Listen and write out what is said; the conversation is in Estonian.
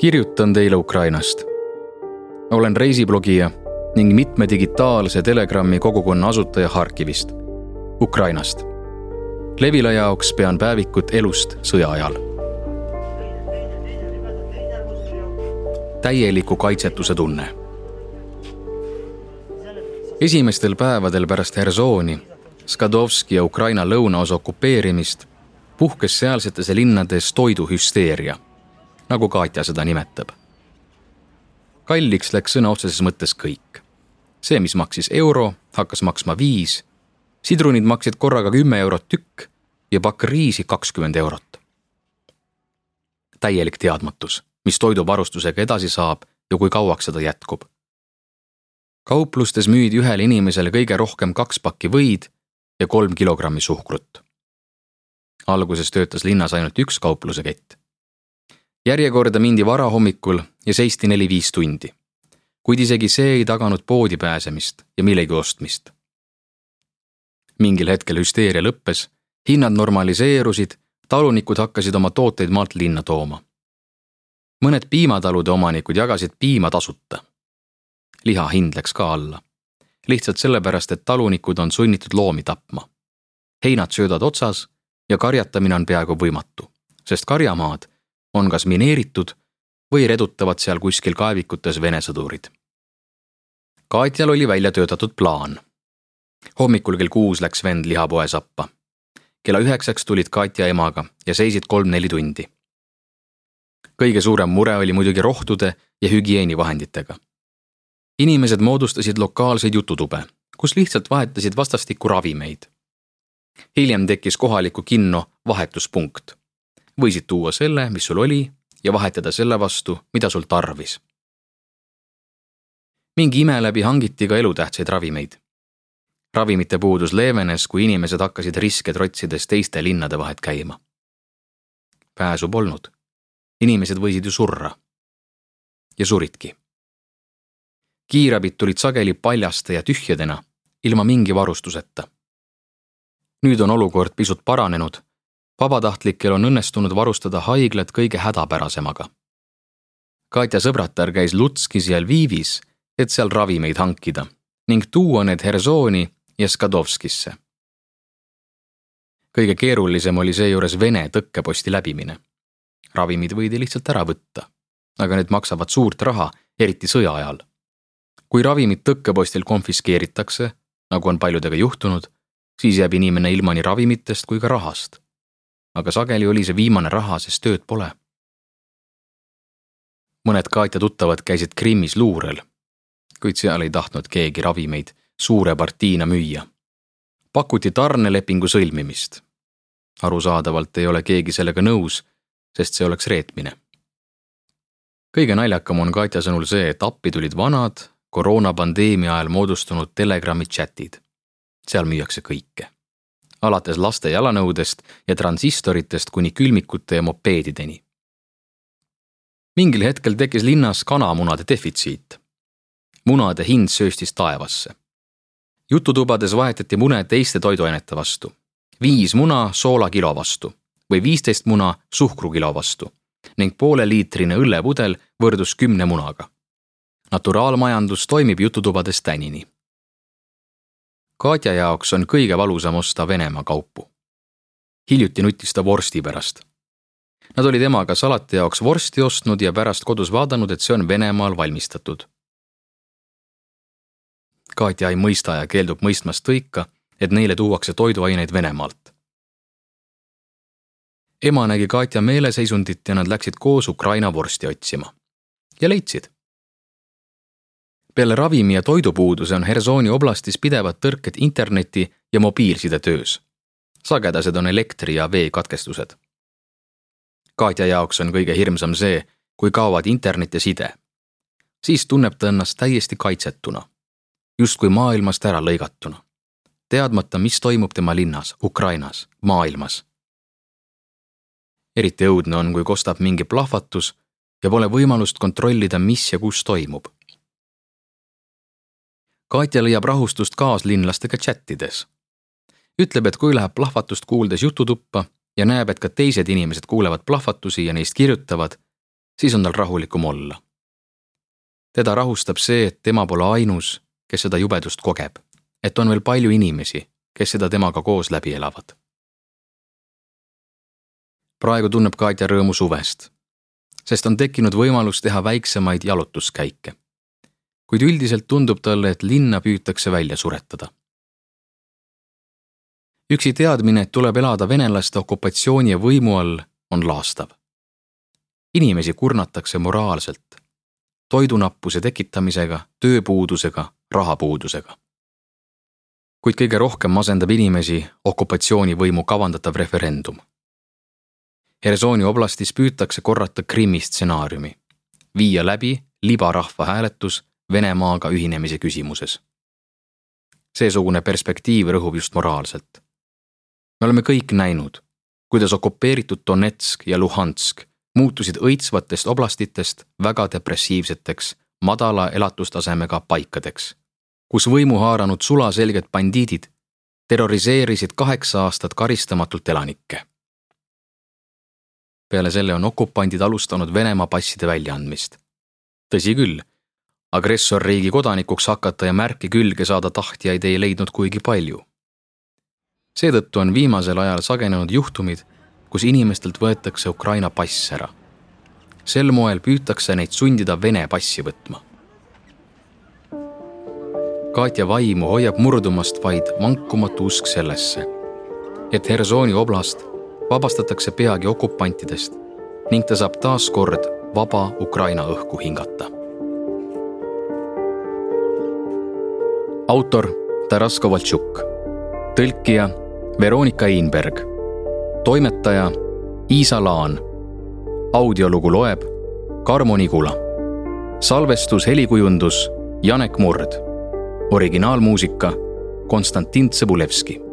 kirjutan teile Ukrainast. olen reisiblogija ning mitme digitaalse Telegrami kogukonna asutaja Harkivist, Ukrainast. Levila jaoks pean päevikut elust sõja ajal. täieliku kaitsetuse tunne. esimestel päevadel pärast Hersoni, Skadovski ja Ukraina lõunaosa okupeerimist puhkes sealsetes linnades toiduhüsteeria nagu Katja seda nimetab. kalliks läks sõna otseses mõttes kõik. see, mis maksis euro, hakkas maksma viis, sidrunid maksid korraga kümme eurot tükk ja pakk riisi kakskümmend eurot. täielik teadmatus, mis toiduvarustusega edasi saab ja kui kauaks seda jätkub. kauplustes müüdi ühele inimesele kõige rohkem kaks pakki võid ja kolm kilogrammi suhkrut. alguses töötas linnas ainult üks kaupluse kett järjekorda mindi varahommikul ja seisti neli-viis tundi. kuid isegi see ei taganud poodi pääsemist ja millegi ostmist. mingil hetkel hüsteeria lõppes, hinnad normaliseerusid, talunikud hakkasid oma tooteid maalt linna tooma. mõned piimatalude omanikud jagasid piima tasuta. liha hind läks ka alla. lihtsalt sellepärast, et talunikud on sunnitud loomi tapma. heinad söödavad otsas ja karjatamine on peaaegu võimatu, sest karjamaad on kas mineeritud või redutavad seal kuskil kaevikutes Vene sõdurid. Katjal oli välja töötatud plaan. hommikul kell kuus läks vend lihapoe sappa. kella üheksaks tulid Katja emaga ja seisid kolm-neli tundi. kõige suurem mure oli muidugi rohtude ja hügieenivahenditega. inimesed moodustasid lokaalseid jututube, kus lihtsalt vahetasid vastastikku ravimeid. hiljem tekkis kohaliku kinno vahetuspunkt võisid tuua selle, mis sul oli ja vahetada selle vastu, mida sul tarvis. mingi ime läbi hangiti ka elutähtsaid ravimeid. ravimite puudus leevenes, kui inimesed hakkasid riske trotsides teiste linnade vahet käima. pääsu polnud. inimesed võisid ju surra. ja suridki. kiirabid tulid sageli paljaste ja tühjadena, ilma mingi varustuseta. nüüd on olukord pisut paranenud vabatahtlikel on õnnestunud varustada haiglad kõige hädapärasemaga. Katja sõbratar käis Lutskis ja Lvivis, et seal ravimeid hankida ning tuua need Hersoni ja Skadovskisse. kõige keerulisem oli seejuures Vene tõkkeposti läbimine. ravimid võidi lihtsalt ära võtta, aga need maksavad suurt raha, eriti sõja ajal. kui ravimid tõkkepostil konfiskeeritakse, nagu on paljudega juhtunud, siis jääb inimene ilma nii ravimitest kui ka rahast aga sageli oli see viimane raha, sest tööd pole. mõned Katja tuttavad käisid Krimmis luurel, kuid seal ei tahtnud keegi ravimeid suure partiina müüa. pakuti tarnelepingu sõlmimist. arusaadavalt ei ole keegi sellega nõus, sest see oleks reetmine. kõige naljakam on Katja sõnul see, et appi tulid vanad, koroonapandeemia ajal moodustunud Telegrami chatid. seal müüakse kõike alates laste jalanõudest ja transistoritest kuni külmikute ja mopeedideni. mingil hetkel tekkis linnas kanamunade defitsiit. munade hind sööstis taevasse. jututubades vahetati mune teiste toiduainete vastu. viis muna soola kilo vastu või viisteist muna suhkru kilo vastu ning pooleliitrine õllepudel võrdus kümne munaga. naturaalmajandus toimib jututubades tänini Katja jaoks on kõige valusam osta Venemaa kaupu. hiljuti nuttis ta vorsti pärast. Nad olid emaga salati jaoks vorsti ostnud ja pärast kodus vaadanud, et see on Venemaal valmistatud. Katja ei mõista ja keeldub mõistmast tõika, et neile tuuakse toiduaineid Venemaalt. ema nägi Katja meeleseisundit ja nad läksid koos Ukraina vorsti otsima ja leidsid peale ravimi ja toidupuuduse on Hersoni oblastis pidevad tõrked interneti ja mobiilside töös. sagedased on elektri ja vee katkestused. Katja jaoks on kõige hirmsam see, kui kaovad internet ja side. siis tunneb ta ennast täiesti kaitsetuna, justkui maailmast ära lõigatuna, teadmata, mis toimub tema linnas, Ukrainas, maailmas. eriti õudne on, kui kostab mingi plahvatus ja pole võimalust kontrollida, mis ja kus toimub Katja leiab rahustust kaaslinlastega chattides. ütleb, et kui läheb plahvatust kuuldes jututuppa ja näeb, et ka teised inimesed kuulevad plahvatusi ja neist kirjutavad, siis on tal rahulikum olla. teda rahustab see, et tema pole ainus, kes seda jubedust kogeb, et on veel palju inimesi, kes seda temaga koos läbi elavad. praegu tunneb Katja rõõmu suvest, sest on tekkinud võimalus teha väiksemaid jalutuskäike. Kuid üldiselt tundub talle, et linna püütakse välja suretada üksi teadmine, et tuleb elada venelaste okupatsiooni ja võimu all, on laastav. inimesi kurnatakse moraalselt, toidunappuse tekitamisega, tööpuudusega, rahapuudusega. kuid kõige rohkem masendab inimesi okupatsioonivõimu kavandatav referendum. Hersoni oblastis püütakse korrata Krimmi stsenaariumi, viia läbi libarahvahääletus Venemaaga ühinemise küsimuses. seesugune perspektiiv rõhub just moraalselt me oleme kõik näinud, kuidas okupeeritud Donetsk ja Luhansk muutusid õitsvatest oblastitest väga depressiivseteks, madala elatustasemega paikadeks, kus võimu haaranud sulaselged bandiidid terroriseerisid kaheksa aastat karistamatult elanikke. peale selle on okupandid alustanud Venemaa passide väljaandmist. tõsi küll, agressorriigi kodanikuks hakata ja märki külge saada tahtjaid ei leidnud kuigi palju seetõttu on viimasel ajal sagenenud juhtumid, kus inimestelt võetakse Ukraina pass ära. sel moel püütakse neid sundida Vene passi võtma. Katja vaimu hoiab murdumast vaid vankumatu usk sellesse, et Hersoni oblast vabastatakse peagi okupantidest ning ta saab taas kord vaba Ukraina õhku hingata. Autor Taras Kovaltšuk tõlkija Veronika Einberg, toimetaja Iisa Laan. audiolugu loeb Karmo Nigula. salvestus, helikujundus Janek Murd. originaalmuusika Konstantin Tsõbulevski